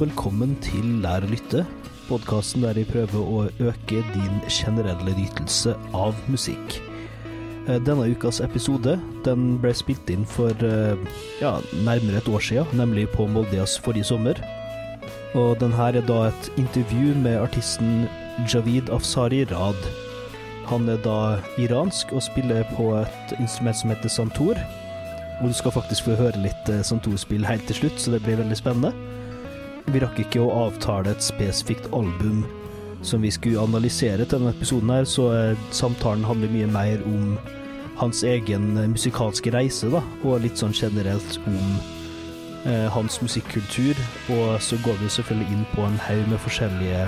velkommen til Lær å lytte, podkasten der jeg prøver å øke din generelle nytelse av musikk. Eh, Denne ukas episode den ble spilt inn for eh, ja, nærmere et år siden, nemlig på Moldeas forrige sommer. Og den her er da et intervju med artisten Javid Afsari Rad. Han er da iransk og spiller på et instrument som heter santor. Og du skal faktisk få høre litt eh, santorspill helt til slutt, så det blir veldig spennende. Vi rakk ikke å avtale et spesifikt album som vi skulle analysere til denne episoden her, så eh, samtalen handler mye mer om hans egen eh, musikalske reise, da, og litt sånn generelt om eh, hans musikkultur. Og så går vi selvfølgelig inn på en haug med forskjellige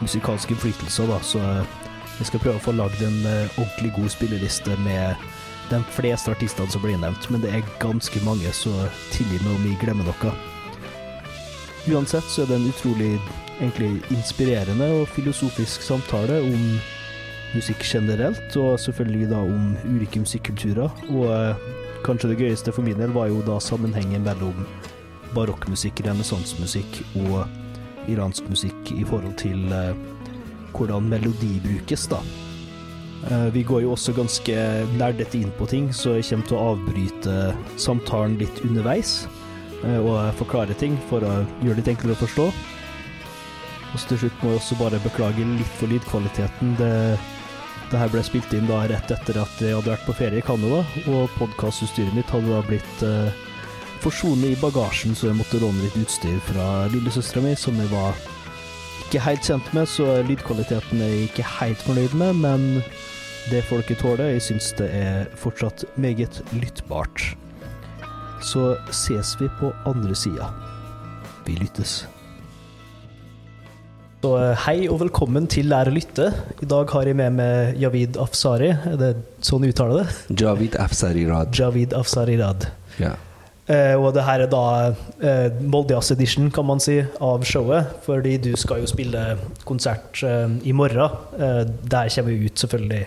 musikalske innflytelser, da, så vi skal prøve å få lagd en eh, ordentlig god spilleliste med de fleste artistene som blir nevnt, men det er ganske mange, så tilgi meg om vi glemmer noe. Uansett så er det en utrolig egentlig inspirerende og filosofisk samtale om musikk generelt, og selvfølgelig da om ulike musikkulturer. Og eh, kanskje det gøyeste for min del var jo da sammenhengen mellom barokkmusikk, renessansemusikk og iransk musikk i forhold til eh, hvordan melodi brukes, da. Eh, Vi går jo også ganske nerdete inn på ting, så jeg kommer til å avbryte samtalen litt underveis og forklare ting for å gjøre det litt enklere å forstå. Og til slutt må jeg også bare beklage litt for lydkvaliteten. Det, det her ble spilt inn da rett etter at jeg hadde vært på ferie i Canada, og podkastutstyret mitt hadde da blitt eh, forsvunnet i bagasjen, så jeg måtte låne litt utstyr fra lillesøstera mi, som jeg var ikke helt kjent med, så lydkvaliteten er jeg ikke helt fornøyd med, men det folket tåler, tåle. Jeg syns det er fortsatt meget lyttbart. Så ses vi på andre sida. Vi lyttes. Så eh, hei og velkommen til Lær å lytte. I dag har jeg med meg Javid Afsari. Er det sånn du uttaler det? Javid Afsari Rad. Javid Afsari Rad. Ja. Eh, og det her er da eh, Moldias edition, kan man si, av showet. Fordi du skal jo spille konsert eh, i morgen. Eh, der kommer vi ut selvfølgelig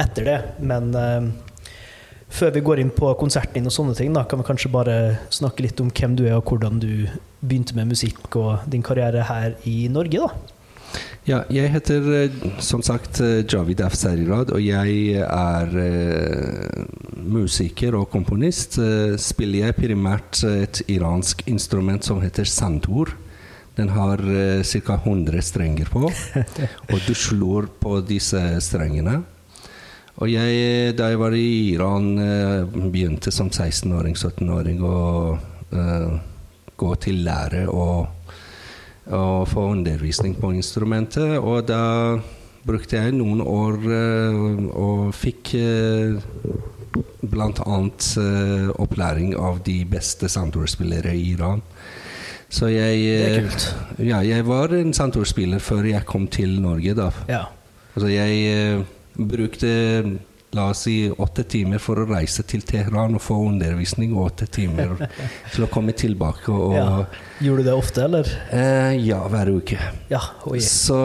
etter det. Men eh, før vi går inn på konserten din og sånne ting, da, kan vi kanskje bare snakke litt om hvem du er, og hvordan du begynte med musikk og din karriere her i Norge, da. ja, jeg heter eh, som sagt eh, Javid Afsarirad, og jeg er eh, musiker og komponist. Eh, spiller jeg primært et iransk instrument som heter sandur. Den har ca. 100 strenger på, og du slår på disse strengene. Og jeg, da jeg var i Iran, eh, begynte som 16-åring, 17-åring å uh, gå til lære og, og få undervisning på instrumentet. Og da brukte jeg noen år uh, og fikk uh, bl.a. Uh, opplæring av de beste sandorspillere i Iran. Så jeg, Det er kult. ja, jeg var en sandorspiller før jeg kom til Norge. da. Ja. Altså jeg brukte la oss si åtte timer for å reise til Teheran og få undervisning, og åtte timer til å komme tilbake. Og, ja. Gjorde du det ofte, eller? eh, ja, hver uke. Ja. Så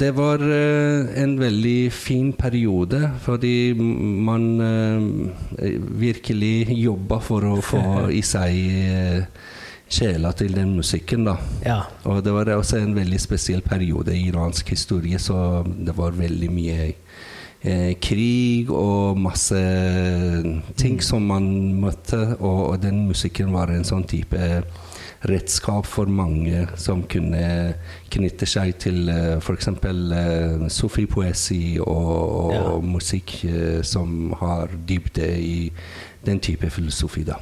det var eh, en veldig fin periode, fordi man eh, virkelig jobba for å få i seg eh, sjela til den musikken, da. Ja. Og det var også en veldig spesiell periode i iransk historie, så det var veldig mye eh, krig og masse ting som man møtte, og, og den musikken var en sånn type redskap for mange som kunne knytte seg til uh, f.eks. Uh, sofipoesi og, og Ja. musikk eh, som har dybde i den type filosofi, da.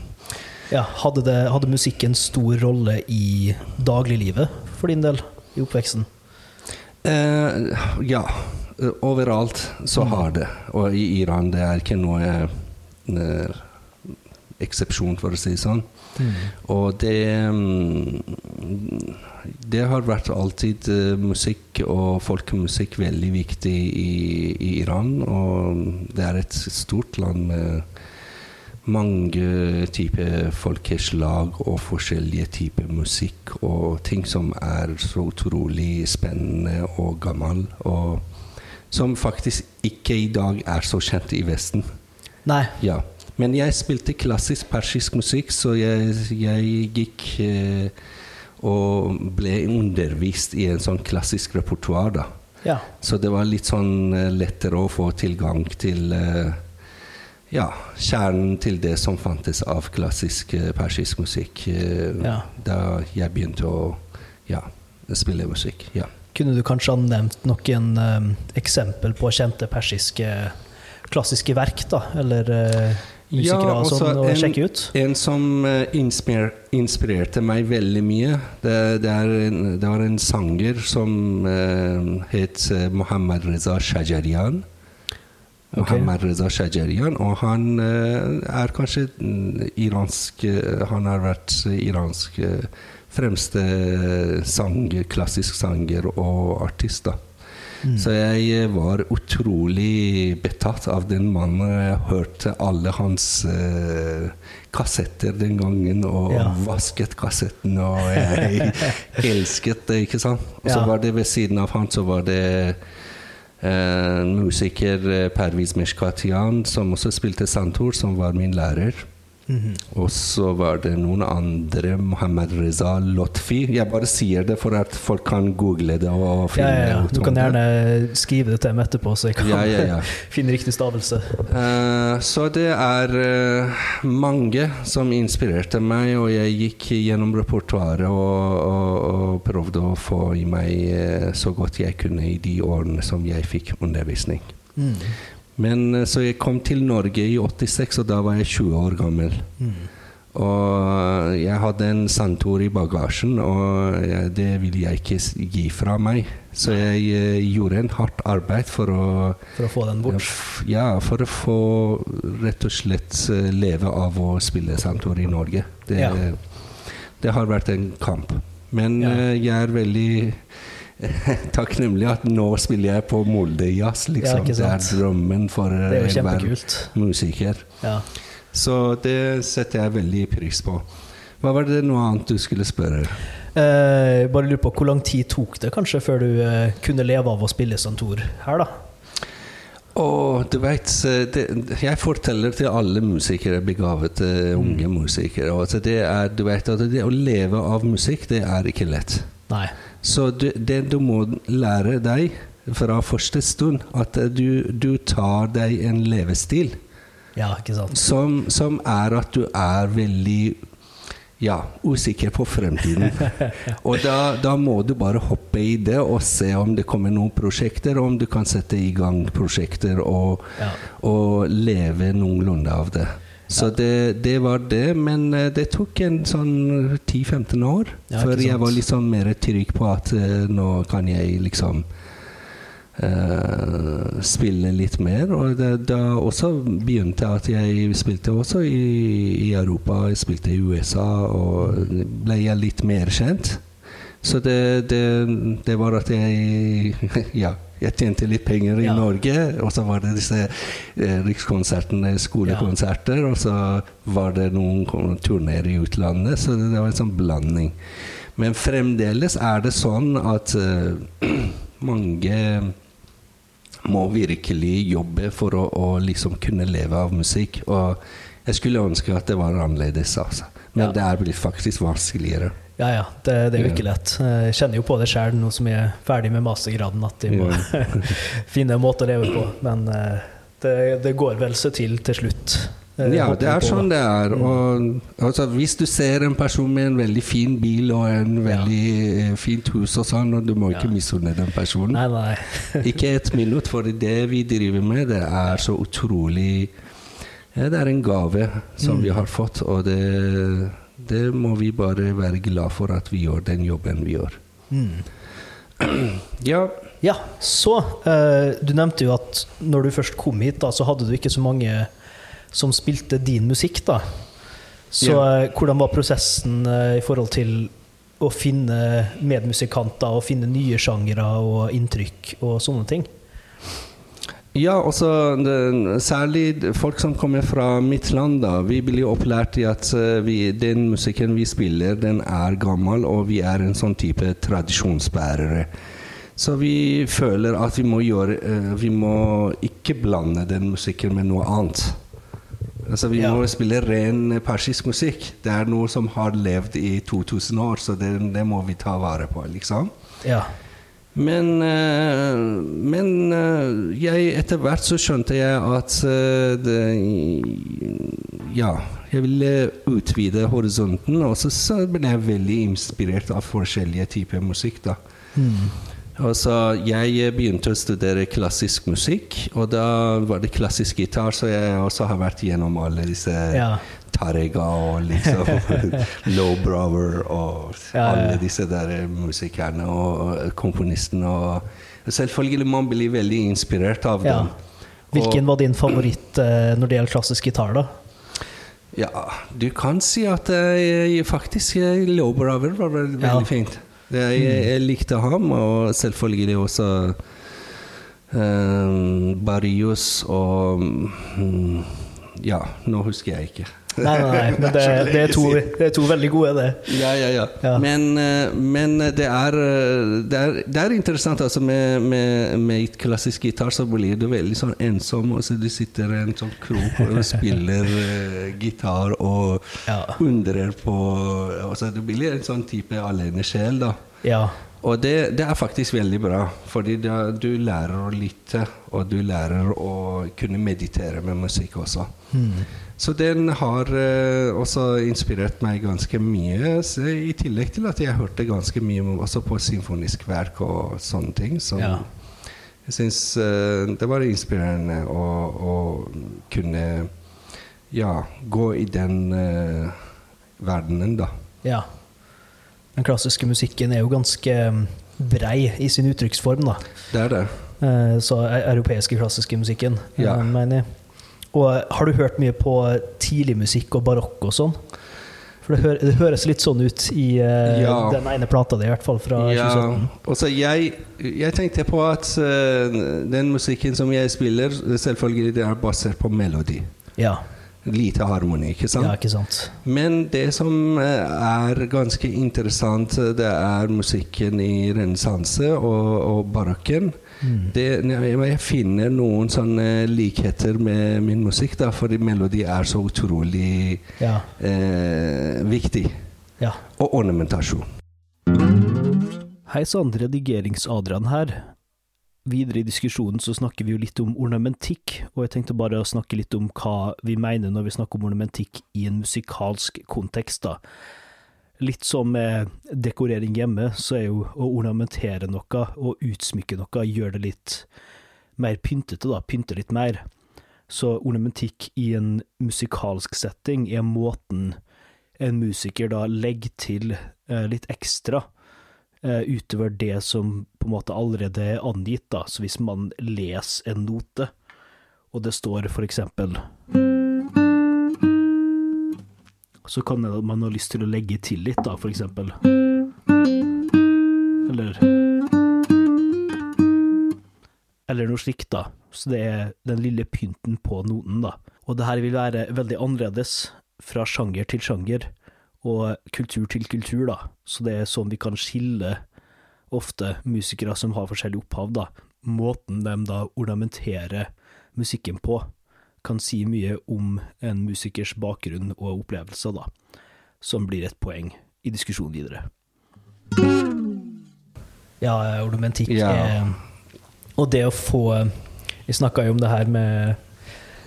Ja, hadde, det, hadde musikken stor rolle i dagliglivet for din del i oppveksten? Eh, ja. Eh, Overalt så har det. Og i Iran det er ikke noe eh, eksepsjon, for å si det sånn. Og det mm, Det har vært alltid eh, musikk og folkemusikk veldig viktig i, i Iran. Og det er et stort land med mange typer folkeslag og forskjellige typer musikk og ting som er så utrolig spennende og gammel, og som faktisk ikke i dag er så kjent i Vesten. Nei. Ja. Men jeg spilte klassisk persisk musikk, så jeg, jeg gikk eh, og ble undervist i en sånn klassisk repertoar. da. Ja. Så det var litt sånn eh, lettere å få tilgang til eh, ja, kjernen til det som fantes av klassisk eh, persisk musikk eh, Ja. da jeg begynte å ja, spille musikk. Ja. Kunne du kanskje ha nevnt noen eh, eksempel på kjente persiske klassiske verk, da? Eller eh, musikere Ja, også sånn, å en- sjekke ut? En som inspirer, inspirerte meg veldig mye, det, det, en, det var en sanger som eh, het eh, Mohammed Reza Shajarian. Okay. Mohammed Reza Shajarian, og han eh, er kanskje mm, iransk eh, Han har vært iransk eh, fremste sanger, klassisk sanger og artist. da. Mm. Så jeg eh, var utrolig betatt av den mannen. Jeg hørte alle hans eh, kassetter den gangen, og Ja. vasket kassetten, og jeg elsket det, ikke sant? Og så Ja. var det ved siden av han så var det eh, musiker, eh, Perviz Meshkatian, som også spilte santor, som var min lærer. Mhm. Og så var det noen andre, Mohammed Reza Lotfi. Jeg bare sier det for at folk kan google det og finne ja, ja. ja. Du kan gjerne skrive det til dem etterpå, så jeg kan Ja, ja, ja. finne riktig stavelse. Uh, så det er uh, mange som inspirerte meg, og jeg gikk gjennom repertoaret og, og, og prøvde å få i meg uh, så godt jeg kunne i de årene som jeg fikk undervisning. Mm. Men eh, Så jeg kom til Norge i 86, og da var jeg 20 år gammel. Mm. Og jeg hadde en santor i bagasjen, og det ville jeg ikke gi fra meg. Så jeg eh, gjorde en hardt arbeid for å For å få den bort. Ja, for å få rett og slett eh, leve av å spille santor i Norge. Det, Ja. det har vært en kamp. Men Ja. jeg er veldig takknemlig at nå spiller jeg på Molde Jazz. Liksom. Ja, det er drømmen for Det er eh, enhver musiker. Ja. Så det setter jeg veldig pris på. Hva var det noe annet du skulle spørre? Eh, bare lurer på, Hvor lang tid tok det kanskje før du eh, kunne leve av å spille santor her, da? Og du vet, det, Jeg forteller til alle musikere, begavede unge musikere altså det, er, du vet, at det å leve av musikk, det er ikke lett. Nei. Så du, det du må lære deg fra første stund, at du, du tar deg en levestil Ja, som, som er at du er veldig ja, usikker på fremtiden. Og da, da må du bare hoppe i det og se om det kommer noen prosjekter, og om du kan sette i gang prosjekter og, Ja. og leve noenlunde av det. Så det, det var det, men eh, det tok en sånn 10-15 år Ja, før jeg var liksom mer trygg på at eh, nå kan jeg liksom Uh, spille litt mer. Og det, da også begynte at jeg spilte også i, i Europa, jeg spilte i USA, og ble jeg litt mer kjent. Så det, det, det var at jeg Ja, jeg tjente litt penger i Ja. Norge, og så var det disse eh, rikskonsertene, skolekonserter, og så var det noen turneer i utlandet, så det, det var en sånn blanding. Men fremdeles er det sånn at eh, mange må virkelig jobbe for å, å liksom kunne leve av musikk. Og jeg skulle ønske at det var annerledes, altså. Men Ja. det er faktisk vanskeligere. Ja, ja. Det, det er jo ikke lett. Jeg kjenner jo på det sjøl nå som jeg er ferdig med mastergraden, at de må finne en måte å leve på. Men eh, det, det går vel seg til til slutt. eh, Ja, det er sånn det er. Og altså, hvis du ser en person med en veldig fin bil og en veldig ja. fint hus og sånn, og du må ikke Ja. misunne den personen. Nei, nei. Ikke et minutt, for det vi driver med, det er så utrolig ja, Det er en gave som Mm. vi har fått, og det, det må vi bare være glad for at vi gjør den jobben vi gjør. Mm. Ja, Ja, så eh, Du nevnte jo at når du først kom hit, da, så hadde du ikke så mange som spilte din musikk, da. Så Ja. eh, hvordan var prosessen eh, i forhold til å finne medmusikanter og finne nye sjangere og inntrykk og sånne ting? Ja, også det, særlig folk som kommer fra mitt land. da, Vi blir opplært i at eh, vi, den musikken vi spiller, den er gammel, og vi er en sånn type tradisjonsbærere. Så vi føler at vi må gjøre eh, Vi må ikke blande den musikken med noe annet. Altså, vi Ja. må spille ren persisk musikk. Det er noe som har levd i 2000 år, så det, det må vi ta vare på, liksom. Ja. Men, eh, men eh, jeg, etter hvert så skjønte jeg at eh, det, Ja, jeg ville utvide horisonten, og så, så ble jeg veldig inspirert av forskjellige typer musikk. da. Mm. Og så Jeg begynte å studere klassisk musikk, og da var det klassisk gitar, så jeg også har vært gjennom alle disse Ja. Tarega og liksom Low Brower og alle disse der musikerne og komponistene. Og selvfølgelig man blir veldig inspirert av dem. Hvilken var din favoritt eh, når det gjelder klassisk gitar, da? Ja, du kan si at jeg, faktisk eh, Low Brower var veldig, Ja. fint. Jeg, jeg likte ham, og selvfølgelig også um, Barrios og um, Ja, nå husker jeg ikke. Nei, nei, nei, men det, det, er, to, det er to veldig gode, det. Ja, ja, ja. Ja. Men, eh, men det, er, eh, det, er, det er interessant. Altså med, med, med klassisk gitar så blir du veldig sånn ensom. Og så du sitter i en sånn krok og spiller uh, gitar og Ja. undrer på altså Du blir en sånn type alenesjel, da. Ja. Og det, det er faktisk veldig bra, fordi da, du lærer å lytte, og du lærer å kunne meditere med musikk også. Mm. Så den har eh, også inspirert meg ganske mye, i tillegg til at jeg hørte ganske mye også på symfonisk verk og sånne ting. Så Ja. jeg syns eh, det var inspirerende å, å kunne ja, gå i den eh, verdenen, da. ja. Den klassiske musikken er jo ganske mm, brei i sin uttrykksform, da. Det er det. Eh, Så europeiske klassiske musikken, Ja. mener jeg. Og eh, har du hørt mye på tidlig musikk og barokk og sånn? For det, hø det høres litt sånn ut i uh, Ja. den ene plata di, i hvert fall, fra Ja, 2017. også jeg, jeg tenkte på at uh, den musikken som jeg spiller, selvfølgelig det er basert på melodi. Ja. Lite harmoni, ikke sant? ja, ikke sant? Men det som eh, er ganske interessant, eh, det er musikken i renessanse og, og barokken. Mm. Det, jeg jeg finner noen sånne likheter med min musikk, da, fordi melodi er så utrolig Ja. eh, viktig. ja. Og ornamentasjon. Hei sann, redigerings-Adrian her. Videre i diskusjonen så snakker vi jo litt om ornamentikk, og jeg tenkte bare å snakke litt om hva vi mener når vi snakker om ornamentikk i en musikalsk kontekst, da. Litt som med dekorering hjemme, så er jo å ornamentere noe og utsmykke noe, gjør det litt mer pyntete, da, pynte litt mer. Så ornamentikk i en musikalsk setting er måten en musiker da legger til eh, litt ekstra eh, utover det som på en måte allerede er angitt, da. Så hvis man leser en note, og det står for eksempel Så kan man ha lyst til å legge til litt, da, for eksempel. Eller Eller noe slikt, da. Så det er den lille pynten på noten, da. Og det her vil være veldig annerledes fra sjanger til sjanger, og kultur til kultur, da. Så det er sånn vi kan skille ofte musikere som har forskjellig opphav, da. Måten de da ornamenterer musikken på, kan si mye om en musikers bakgrunn og opplevelser, da. Som blir et poeng i diskusjonen videre. Ja, ornamentikk Ja. er Og det å få Vi snakka jo om det her med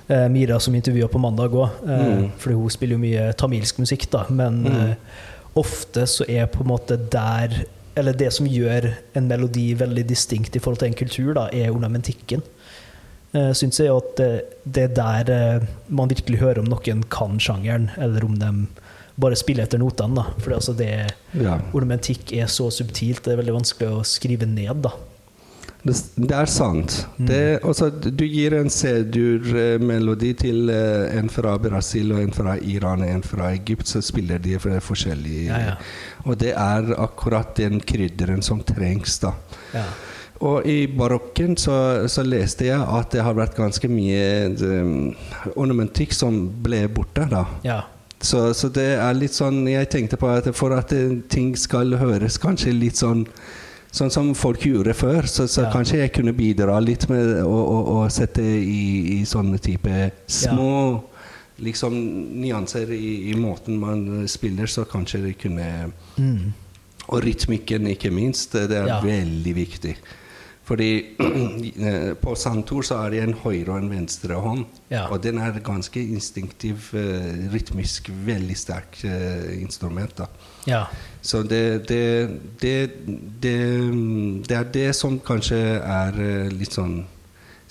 eh, Mira som intervjua på mandag òg, eh, Mm. fordi hun spiller jo mye tamilsk musikk, da, men Mm. eh, ofte så er på en måte der Eller det som gjør en melodi veldig distinkt i forhold til en kultur, da, er ornamentikken. Uh, Syns jeg at det, det er der eh, man virkelig hører om noen kan sjangeren, eller om de bare spiller etter notene. da. For altså det, Ja. ornamentikk er så subtilt, det er veldig vanskelig å skrive ned. da. Det, det er sant. Mm. Det, også, du gir en C-dur-melodi til eh, en fra Brasil og en fra Iran og en fra Egypt, så spiller de for forskjellige Ja, ja. Og det er akkurat den krydderen som trengs, da. Ja. Og i barokken så, så leste jeg at det har vært ganske mye um, ornamentikk som ble borte, da. ja. Så, så det er litt sånn Jeg tenkte på at for at eh, ting skal høres kanskje litt sånn Sånn som folk gjorde før, så, så Ja. kanskje jeg kunne bidra litt med å, å, å sette i, i sånne type små liksom nyanser i, i måten man spiller, så kanskje det kunne Mm. Og rytmikken, ikke minst. Det er Ja. veldig viktig. Fordi på santor så er det en høyre og en venstre hånd. Ja. Og den er ganske instinktiv, eh, rytmisk, veldig sterk eh, instrument. da. Ja. Så det, det, det, det, det er det som kanskje er eh, litt sånn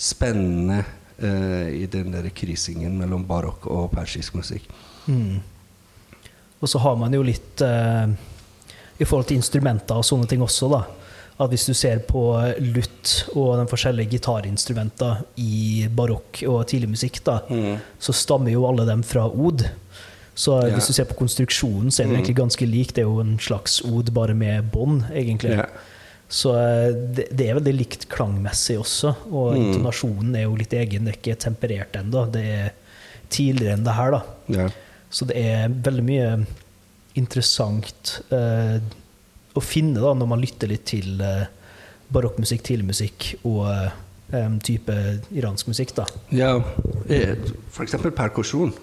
spennende uh, i den der krisingen mellom barokk og persisk musikk. Mm. Og så har man jo litt uh, i forhold til instrumenter og sånne ting også, da. At hvis du ser på lutt og de forskjellige gitarinstrumenter i barokk og tidlig musikk, da, så stammer jo alle dem fra od. Så yeah. hvis du ser på konstruksjonen, så er det Mm. egentlig ganske lik. Det er jo en slags od, bare med bånd, egentlig. Yeah. Så eh, det, det er veldig likt klangmessig også, og Mm. intonasjonen er jo litt egen. Det er ikke temperert ennå. Det er tidligere enn det her, da. Yeah. Så det er veldig mye interessant eh, å finne da, når man lytter litt til eh, barokkmusikk, tidligmusikk og eh, em, type iransk musikk. da. ja. f.eks. For eksempel perkusjon.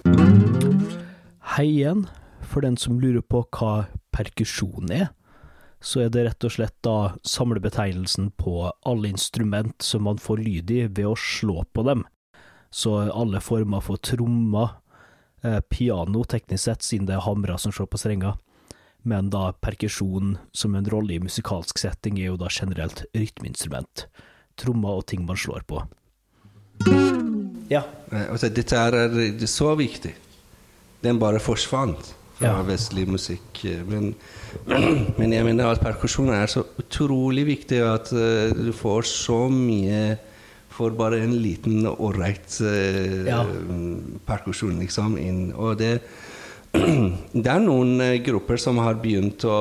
Hei igjen. For den som lurer på hva perkusjon er, så er det rett og slett da samlebetegnelsen på alle instrument som man får lyd i ved å slå på dem. Så alle former for trommer, eh, piano teknisk sett, siden det er hamra som slår på strenger, men da perkusjon som en rolle i musikalsk setting er jo da generelt rytmeinstrument. Trommer og ting man slår på. Ja. Altså, dette er, er så viktig. Den bare forsvant fra Ja. vestlig musikk. eh, Men, men jeg mener at perkusjon er så utrolig viktig at eh, du får så mye for bare en liten ålreit uh, Ja. perkusjon, liksom. Inn. Og det det er noen eh, grupper som har begynt å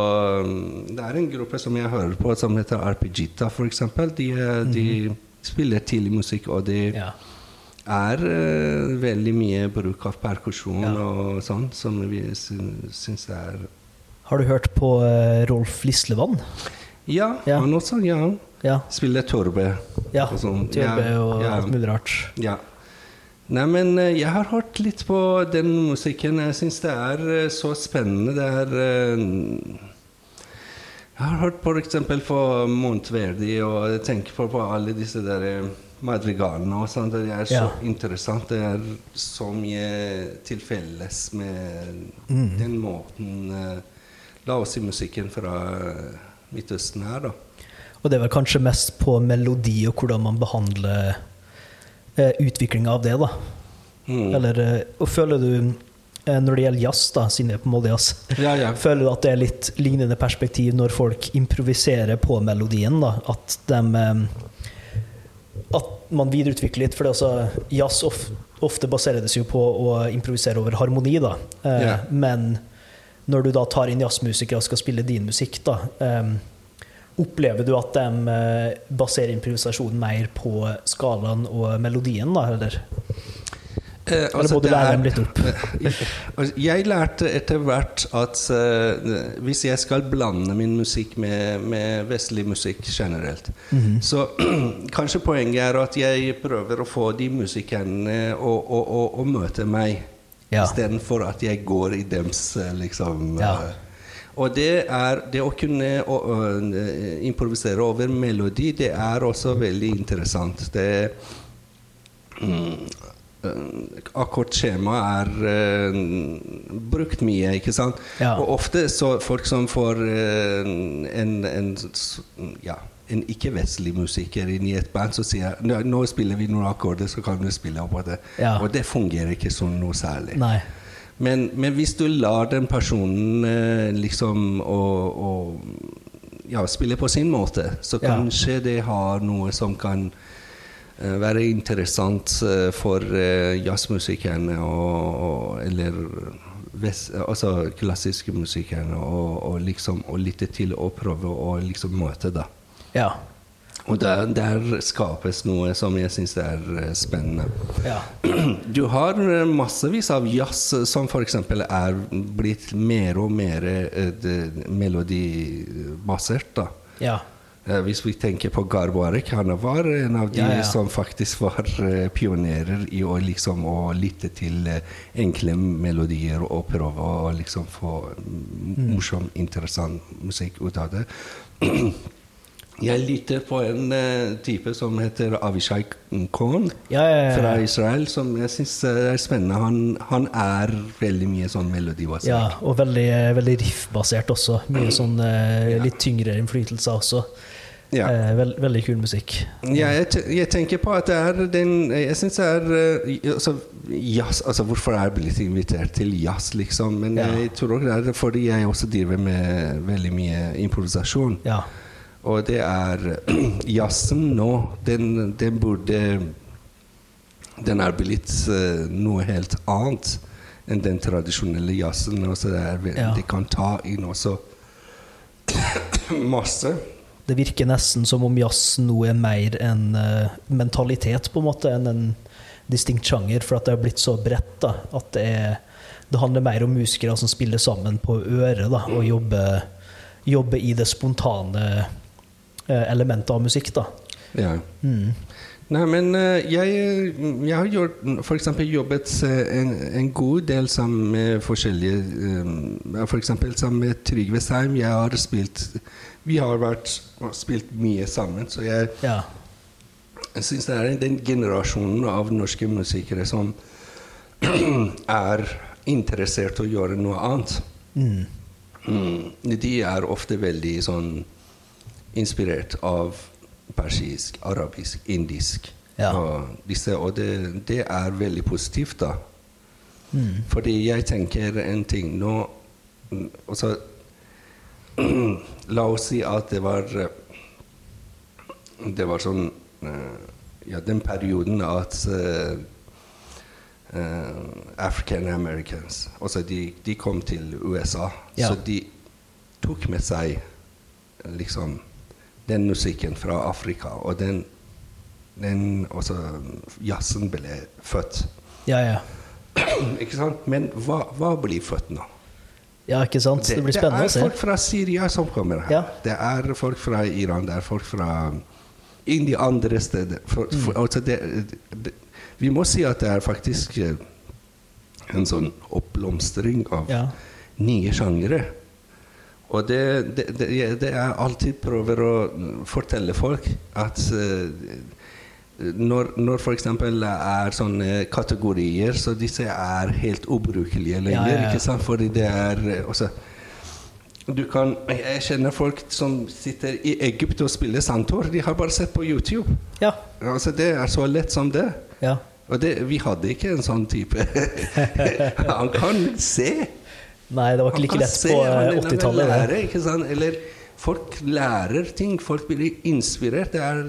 Det er en gruppe som jeg hører på, som heter Arpegita, f.eks. De, eh, de spiller tidlig musikk, og de ja. er uh, veldig mye bruk av perkusjon Ja. og sånn, som vi syn- syns er Har du hørt på uh, Rolf Lislevann? Ja, Ja. han også. Ja. Ja. Spiller torbe. Ja, og sånn. Tjørbe Ja, og alt mulig rart. Ja. Nei, men eh, jeg har hørt litt på den musikken. Jeg syns det er eh, så spennende. Det er eh, Jeg har hørt på f.eks. på Montverdi, og jeg tenker på, på alle disse der madrigalene og sånt. Det er så Ja. interessant. Det er så mye til felles med Mm. den måten La oss si musikken fra Midtøsten her, da. Og det er vel kanskje mest på melodi og hvordan man behandler eh, utviklinga av det, da. Mm. Eller eh, Og føler du, eh, når det gjelder jazz, da, siden det er på jazz, Ja, ja. føler du at det er litt lignende perspektiv når folk improviserer på melodien, da? At de eh, At man videreutvikler litt, for det altså, jazz of, ofte baserer det seg jo på å improvisere over harmoni, da. Eh, Ja. Men når du da tar inn jazzmusikere og skal spille din musikk, da, eh, opplever du at de eh, baserer improvisasjonen mer på skalaen og melodien, da, eller? Eh, Eller altså, må du lære dem litt opp? Altså, Jeg lærte etter hvert at uh, hvis jeg skal blande min musikk med, med vestlig musikk generelt, Mhm. så kanskje poenget er at jeg prøver å få de musikerne å, møte meg, Ja. istedenfor at jeg går i dems eh, liksom Ja. eh, og det er det å kunne å, å, eh, improvisere over melodi, det er også veldig interessant. Det mm, eh, Akkordskjema er uh, brukt mye, ikke sant? Ja. Og ofte så folk som får uh, en, en, ja, en ikke-vestlig musiker inn i et band, så sier nå, nå spiller vi noen akkorder, så kan du spille på det. Ja. Og det fungerer ikke sånn noe særlig. Nei. Men, men hvis du lar den personen eh, liksom å, å ja, spille på sin måte, så Ja. kanskje det har noe som kan eh, være interessant eh, for uh, jazzmusikerne eller altså klassiske musikerne og, og liksom å lytte til og prøve å liksom møte da. Ja. Og der, der skapes noe som jeg syns er eh, spennende. Ja. Du har eh, massevis av jazz som f.eks. er blitt mer og mer eh, melodibasert. da. Ja. Hvis vi tenker på Garbarek, han var en av de Ja, ja. som faktisk var pionerer i å liksom å lytte til enkle melodier og prøve å liksom få mm, morsom, interessant musikk ut av det. Jeg lytter på en uh, type som heter Avishai Kohn Ja, ja, ja, fra. Israel, som jeg syns er spennende. Han, han er veldig mye sånn melodibasert. ja og veldig, veldig riffbasert også. Mye sånn uh, litt tyngre innflytelser også. Ja. Eh, veld, veldig kul musikk. Ja, jeg, jeg tenker på at det er den Jeg syns det er eh, altså, jazz Altså, hvorfor er jeg blitt invitert til jazz, liksom? Men Ja. jeg tror også det er fordi jeg også driver med veldig mye improvisasjon. Ja. Og det er Jazzen nå, den, den burde Den er blitt eh, noe helt annet enn den tradisjonelle jazzen. Det, er, Ja. de kan ta inn også masse. Det virker nesten som om jazz nå er mer en uh, mentalitet, på en måte, enn en distinkt sjanger, for at det har blitt så bredt. da, at det, er, det handler mer om musikere som spiller sammen på øret, da, og jobber, jobber i det spontane eh, elementet av musikk. da. Ja. Mm. Nei, men eh, jeg, jeg har gjort, for eksempel jobbet eh, en, en god del sammen med forskjellige F.eks. For sammen med Trygve Seim. Jeg har spilt Vi har vært, spilt mye sammen, så jeg, Ja. jeg syns det er den generasjonen av norske musikere som er interessert i å gjøre noe annet. Mm. Mm, de er ofte veldig sånn inspirert av persisk, arabisk, indisk. Ja. Og, disse, og det, det er veldig positivt, da. Mm. Fordi jeg tenker en ting nå mm, altså, La oss si at det var Det var sånn eh, Ja, den perioden at eh, African Americans altså de, de kom til USA. Ja. Så de tok med seg liksom den musikken fra Afrika. Og den, den også jazzen ble født. Ja, ja. Ikke sant? Men hva, hva blir født nå? ja, ikke sant? Det blir spennende å er folk fra Syria som kommer her. Ja. Det er folk fra Iran, det er folk fra inn de andre steder. For, Mm. for, altså det, det, vi må si at det er faktisk eh, en sånn oppblomstring av Ja. nye sjangere. Og det, det, det, det jeg alltid prøver å fortelle folk, at eh, når, når f.eks. er sånne kategorier, så disse er helt ubrukelige lenger. Ja, ja, ja. ikke sant? Fordi det er eh, også, du kan, Jeg kjenner folk som sitter i Egypt og spiller santor. De har bare sett på YouTube. Ja. Altså, det er så lett som det. ja. Og det, vi hadde ikke en sånn type Han kan se. Nei, det var ikke like lett på eh, 80-tallet. det. Lære, ikke sant? Eller folk lærer ting. Folk blir inspirert. Det er,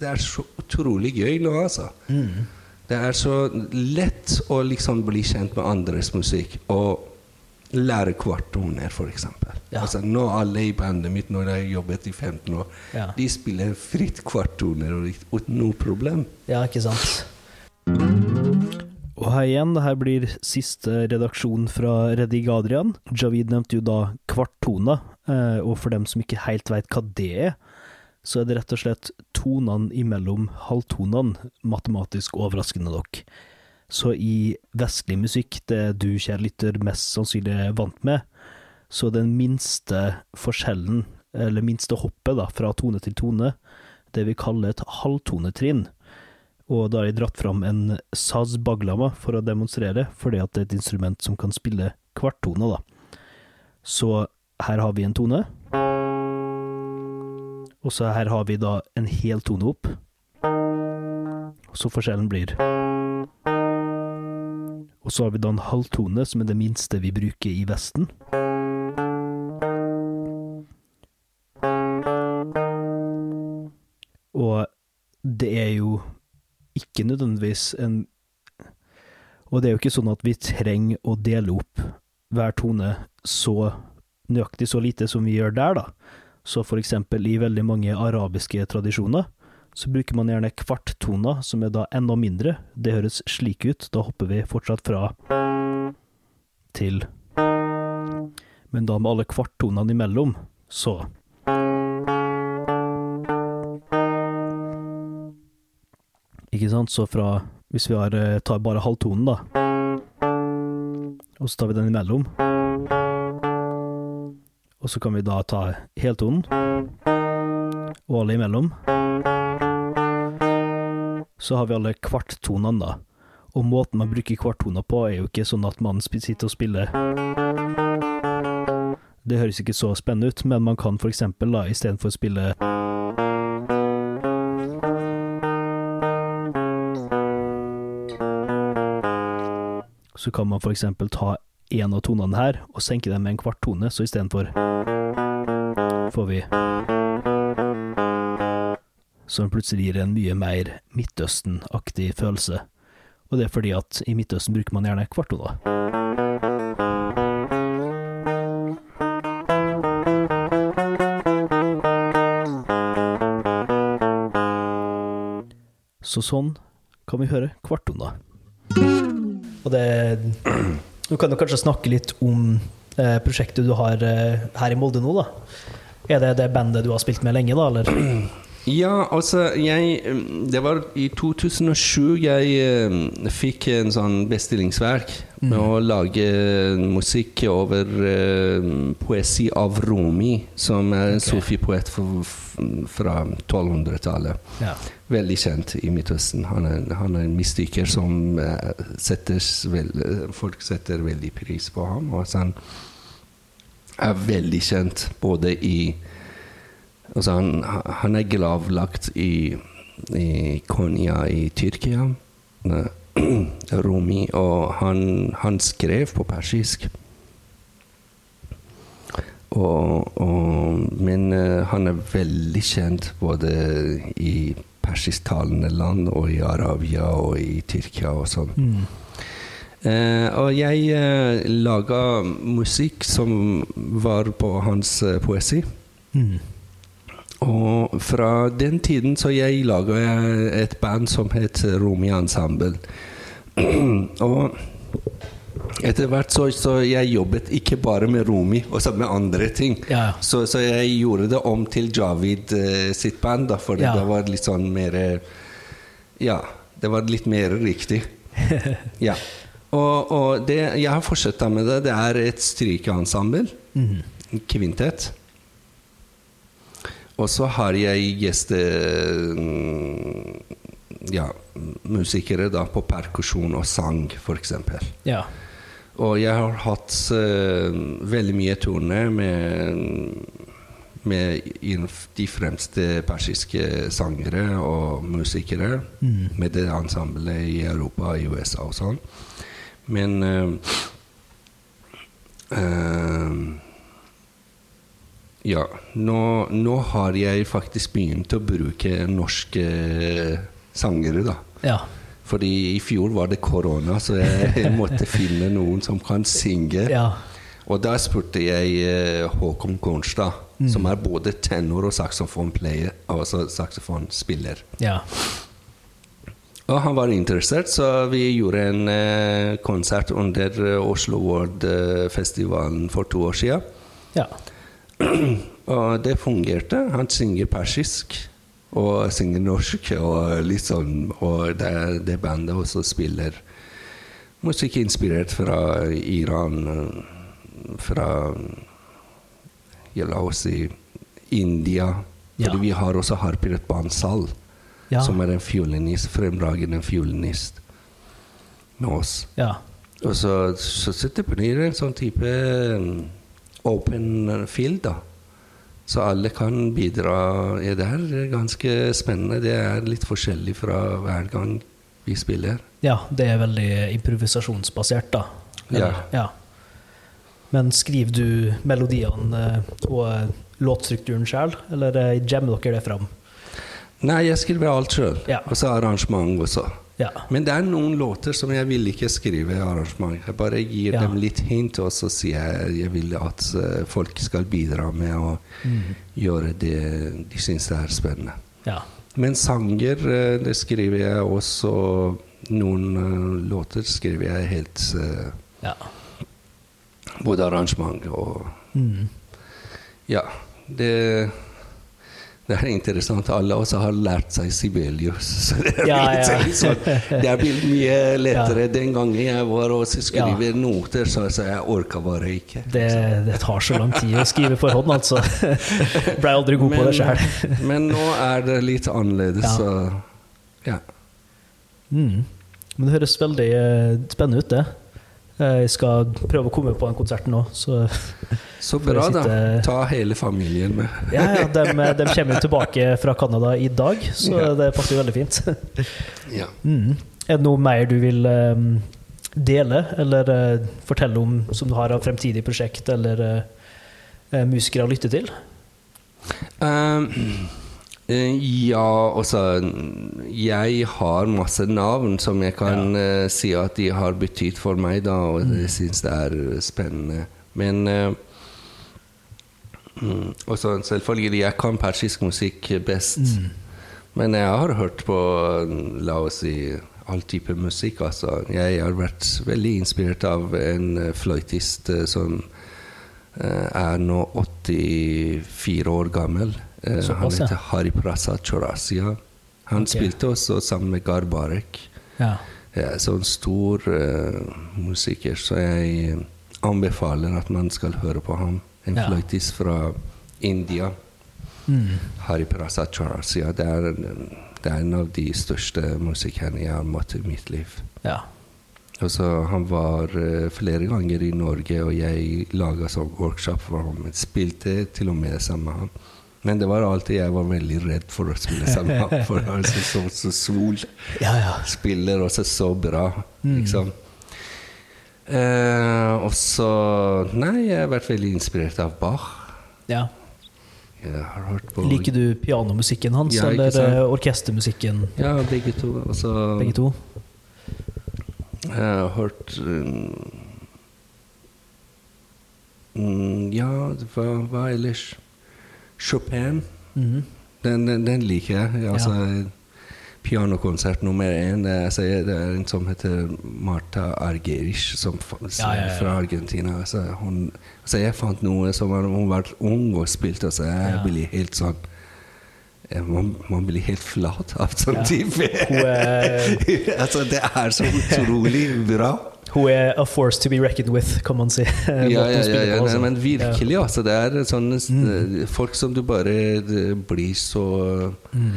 det er så utrolig gøy nå, altså. Mm. Det er så lett å liksom bli kjent med andres musikk og lære kvarttoner, f.eks. Ja. Altså, nå alle i bandet mitt, når jeg har jobbet i 15 år, Ja. de spiller fritt kvarttoner uten noe problem. Ja, ikke sant. Og her igjen, det her blir siste redaksjon fra Redig Adrian. Javid nevnte jo da kvarttoner, eh, og for dem som ikke helt veit hva det er, så er det rett og slett tonene imellom halvtonene, matematisk overraskende nok. Så i vestlig musikk, det du, kjære lytter, mest sannsynlig er vant med, så den minste forskjellen, eller minste hoppet da, fra tone til tone, det vi kaller et halvtonetrinn. Og da har jeg dratt fram en saz baglama for å demonstrere, fordi at det er et instrument som kan spille kvarttone, da. Så her har vi en tone. Og så her har vi da en hel tone opp. Så forskjellen blir Og så har vi da en halvtone, som er det minste vi bruker i Vesten. Ikke nødvendigvis en Og det er jo ikke sånn at vi trenger å dele opp hver tone så nøyaktig så lite som vi gjør der, da. Så for eksempel i veldig mange arabiske tradisjoner så bruker man gjerne kvarttoner, som er da enda mindre. Det høres slik ut. Da hopper vi fortsatt fra til Men da med alle kvarttonene imellom, så Så fra Hvis vi har, eh, tar bare halvtonen, da, og så tar vi den imellom, og så kan vi da ta heltonen. Og alle imellom, så har vi alle kvarttonene, da. Og måten man bruker kvarttoner på, er jo ikke sånn at man sitter og spiller. Det høres ikke så spennende ut, men man kan for eksempel, da, istedenfor å spille Så kan man eksempel ta en av tonene her og senke dem med en kvart tone, så istedenfor får vi Som plutselig gir en mye mer Midtøsten-aktig følelse. Og det er fordi at i Midtøsten bruker man gjerne kvarttoner. Så sånn kan vi høre kvarttoner. Og det Du kan jo kanskje snakke litt om eh, prosjektet du har eh, her i Molde nå, da. Er det det bandet du har spilt med lenge, da, eller? Ja, altså jeg Det var i 2007 jeg eh, fikk en sånn bestillingsverk med å lage musikk over uh, poesi av Rumi, som er en okay. sufi-poet fra 1200-tallet. Ja. Veldig kjent i Midtøsten. Han er, han er en mystiker som uh, setter, vel, eh, folk setter veldig pris på ham. Og han er veldig kjent både i Altså han, han er gravlagt i, i Konya i Tyrkia. Rumi. Og han, han skrev på persisk. Og, og, men eh, han er veldig kjent både i persisktalende land og i Arabia og i Tyrkia og sånn. Mm. Eh, og jeg eh, laga musikk som var på hans eh, poesi. Mm. Og fra den tiden så jeg laga et band som het Romi Ensemble. og etter hvert så, så jeg jobbet ikke bare med Rumi, også med andre ting. Ja. Så, så jeg gjorde det om til Javid eh, sitt band, da, for Ja. det var litt sånn mer eh, Ja, det var litt mer riktig. ja. Og, og det, jeg har fortsatt med det. Det er et strykeensemble. Mm. Kvintett. Og så har jeg gjeste... Ja, musikere da på perkusjon og sang, f.eks. Ja. Og jeg har hatt uh, veldig mye turné med, med de fremste persiske sangere og musikere. Mm. Med det ensemblet i Europa og i USA og sånn. Men uh, eh, Ja, nå, nå har jeg faktisk begynt å bruke norske sangere, da. Ja. Fordi i fjor var det korona, så jeg måtte finne noen som kan synge. Ja. Og da spurte jeg eh, Håkon Kornstad, som er både tenor og saksofonplayer, altså saksofonspiller. Ja. Og han var interessert, så vi gjorde en eh, konsert under eh, Oslo World-festivalen for to år siden. Ja. Og det fungerte. Han synger persisk og synger norsk. Og, sånn, og det, det bandet også spiller musikk inspirert fra Iran, fra ja, La oss si India. Ja. Fordi vi har også Harpiret Bansal, Ja. som er en fiolinist, fremragende fiolinist med oss. Ja. Og så, så, så det blir en sånn type open field, da. Så alle kan bidra. Ja, det er ganske spennende. Det er litt forskjellig fra hver gang vi spiller. ja. Det er veldig improvisasjonsbasert, da. Eller? ja. Men skriver du melodiene eh, og låtstrukturen sjøl, eller eh, jammer dere det fram? Nei, jeg skriver alt sjøl. Ja. Og så arrangement også. Ja. Men det er noen låter som jeg vil ikke skrive arrangement. Jeg bare gir Ja. dem litt hint, og så sier jeg jeg vil at eh, folk skal bidra med å Mm. gjøre det de syns er spennende. Ja. Men sanger, eh, det skriver jeg også Noen eh, låter skriver jeg helt Ja. Både arrangement og Mm. Ja. Det, Det er interessant. Alle også har lært seg Sibelius. Så det, Ja, ja. Sånn, det mye lettere. Ja. Den gangen jeg var og skrev noter, så, så jeg orka bare ikke. Det, det tar så lang tid å skrive for hånd, altså. Blei aldri god på det sjøl. men nå er det litt annerledes, så ja. Mm. Men det høres veldig eh, spennende ut, det. Eh, Jeg skal prøve å komme på den konserten nå, så Så bra, da. Ta hele familien med. Ja, ja, de, de kommer jo tilbake fra Canada i dag, så Ja. det passer jo veldig fint. Ja. Mm. Er det noe mer du vil um, dele, eller uh, fortelle om som du har av fremtidig prosjekt, eller eh, eh, musikere å lytte til? Um, eh, ja, altså Jeg har masse navn som jeg kan eh, si at de har betydd for meg, da, og jeg syns det er eh, spennende. Men uh, mm, også selvfølgelig, jeg kan persisk musikk best. Men jeg har hørt på, mm, la oss si, all type musikk. Altså. Jeg har vært veldig inspirert av en eh, fløytist eh, som uh, er nå 84 år gammel. Eh, han Såpass, heter Hari Prasad Chorasia. Han okay. spilte også sammen med Garbarek. Ja. Ja, så en stor uh, musiker, så jeg eh, anbefaler at man skal høre på ham. En Ja. fløytist fra India. Mm. Hari Prasad Chorasia. Det er, det er en av de største musikerne jeg har møtt i mitt liv. ja. Altså, han var uh, flere ganger i Norge, og jeg laga sånn workshop for ham. Spilte til og med sammen med ham. Men det var alltid jeg var veldig redd for å spille ham, for han er så, så, så sol. Ja, ja. Spiller også så bra, liksom. Eh, og så Nei, jeg har vært veldig inspirert av Bach. ja. På Liker du pianomusikken hans, Ja, eller eh, orkestermusikken? Ja, begge to. Også, Begge to? Jeg har hørt um, mm, Ja, hva, hva ellers? Chopin. Mhm. Den, den, den liker jeg. Altså, Pianokonsert nummer én. Det, altså, det er en som heter Marta Argerich, som, Ja, ja, ja. fra Argentina. Altså, hun, altså, jeg fant noe som hun var ung og spilte, så jeg Ja. blir helt sånn man, man blir helt flat av sånn Ja. type. Altså, det er så utrolig bra. Hun er a force to be reckoned with, kan man si. Ja, ja, ja, ja nei, altså. men virkelig, altså. Det er sånne Mm. eh, folk som du bare blir så Mm.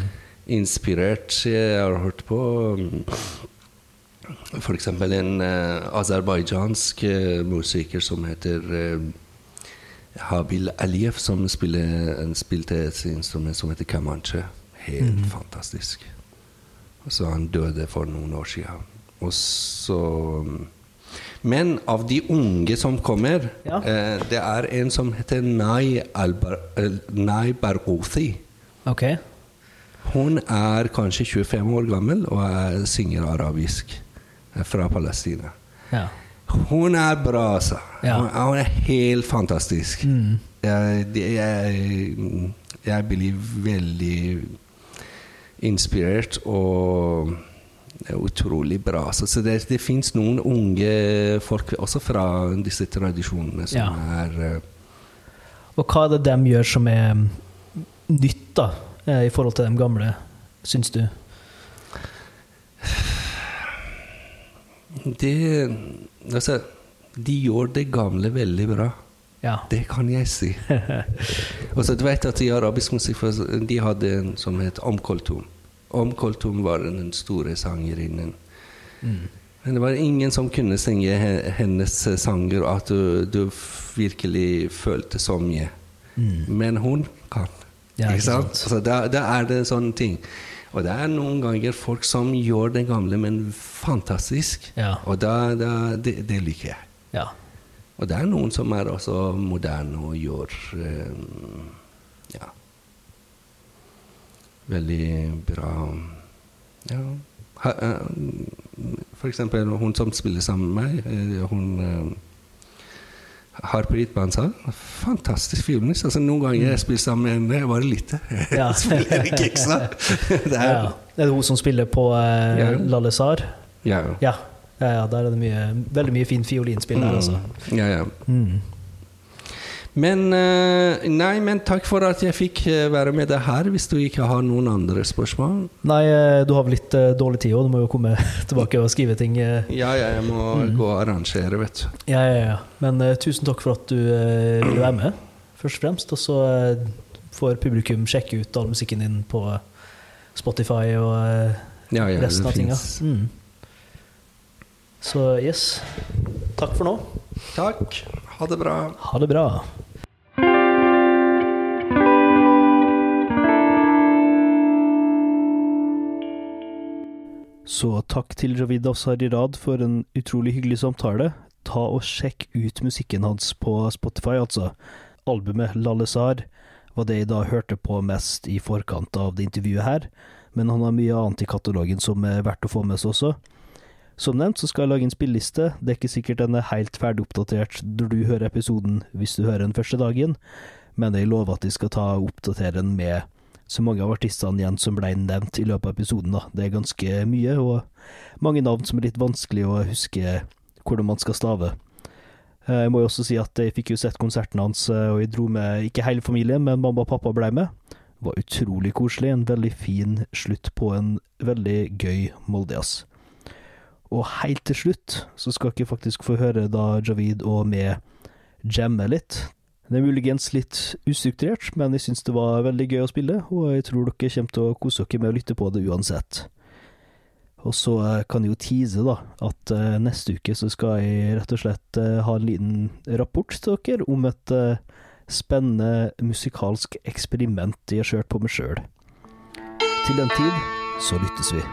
inspirert. Jeg har hørt på f.eks. for eksempel en uh, aserbajdsjansk uh, musiker som heter uh, Habil Aliyev, som spiller, en spilte et instrument som heter kamanche. Helt mm. fantastisk. Og så han døde for noen år siden. Og så mm, Men av de unge som kommer, Ja. eh, det er en som heter Nai, Albar, eh, Nai Barghouthi. Ok. Hun er kanskje 25 år gammel og er, synger arabisk er fra Palestina. Ja. Hun er bra, altså. Ja. Hun, er helt fantastisk. Mm. Jeg, jeg, jeg blir veldig inspirert og er utrolig bra. Så, Så det, det fins noen unge folk også fra disse tradisjonene som Ja. er uh, Og hva er det de gjør som er nytt, da, eh, i forhold til de gamle, syns du? Det Altså, de gjør det gamle veldig bra. Ja. Det kan jeg si. Og så du vet at I arabisk musikk de hadde en som het Om Koltum. Om var den store sangerinnen. Mm. Men det var ingen som kunne synge hennes sanger, og at du, du virkelig følte så mye. Mm. Men hun kan. Ja, ikke sant? sant? Så da, da er det en sånn ting. Og det er noen ganger folk som gjør det gamle, men fantastisk. Ja. Og da, da, det, det liker jeg. Ja. Og det er noen som er også moderne og gjør eh, ja, veldig bra ja. Eh, eksempel hun som spiller sammen med meg, eh, hun eh, Harpreet Bansal. Fantastisk fiolinist. Altså, noen ganger jeg spiller sammen med henne, jeg bare lytter. Ja. spiller ikke, ikke sant? Det er, ja. Er det hun som spiller på eh, Ja. Lalle Sar? ja. Ja. der er det mye, veldig mye fin fiolinspill der, altså. Mm. Ja, ja. Mm. Men eh, Nei, men takk for at jeg fikk eh, være med deg her, hvis du ikke har noen andre spørsmål. Nei, eh, du har vel litt dårlig tid òg, du må jo komme tilbake og skrive ting. Ja, ja, jeg må gå og arrangere, vet du. Ja, ja, ja. Men tusen takk for at du eh, ville være med, først og fremst. Og så får publikum sjekke ut all musikken din på Spotify og Ja, ja, resten av tinga. Mm. Så yes. Takk for nå. Takk. Ha det bra. Ha det bra. Så takk til Javid Afsarirad for en utrolig hyggelig samtale. Ta og sjekk ut musikken hans på Spotify, altså. Albumet Lallesar var det jeg da hørte på mest i forkant av det intervjuet her, men han har mye annet i katalogen som er verdt å få med seg også. Som nevnt så skal jeg lage en spilleliste. Det er ikke sikkert den er helt ferdig oppdatert når du hører episoden, hvis du hører den første dagen, men jeg lover at jeg skal ta og oppdatere den med så mange av artistene igjen som ble nevnt i løpet av episoden. da. Det er ganske mye, og mange navn som er litt vanskelig å huske hvordan man skal stave. Eh, Jeg må jo også si at jeg fikk jo sett konserten hans, eh, og jeg dro med ikke hele familien, men mamma og pappa ble med. Det var utrolig koselig. En veldig fin slutt på en veldig gøy Moldejazz. Og helt til slutt så skal dere faktisk få høre da Javid og med jamme litt. Det er muligens litt ustrukturert, men jeg syns det var veldig gøy å spille, og jeg tror dere kommer til å kose dere med å lytte på det uansett. Og så eh, kan jeg jo tease da, at eh, neste uke så skal jeg rett og slett eh, ha en liten rapport til dere om et spennende musikalsk eksperiment jeg har kjørt på meg sjøl. Til den tid så lyttes vi.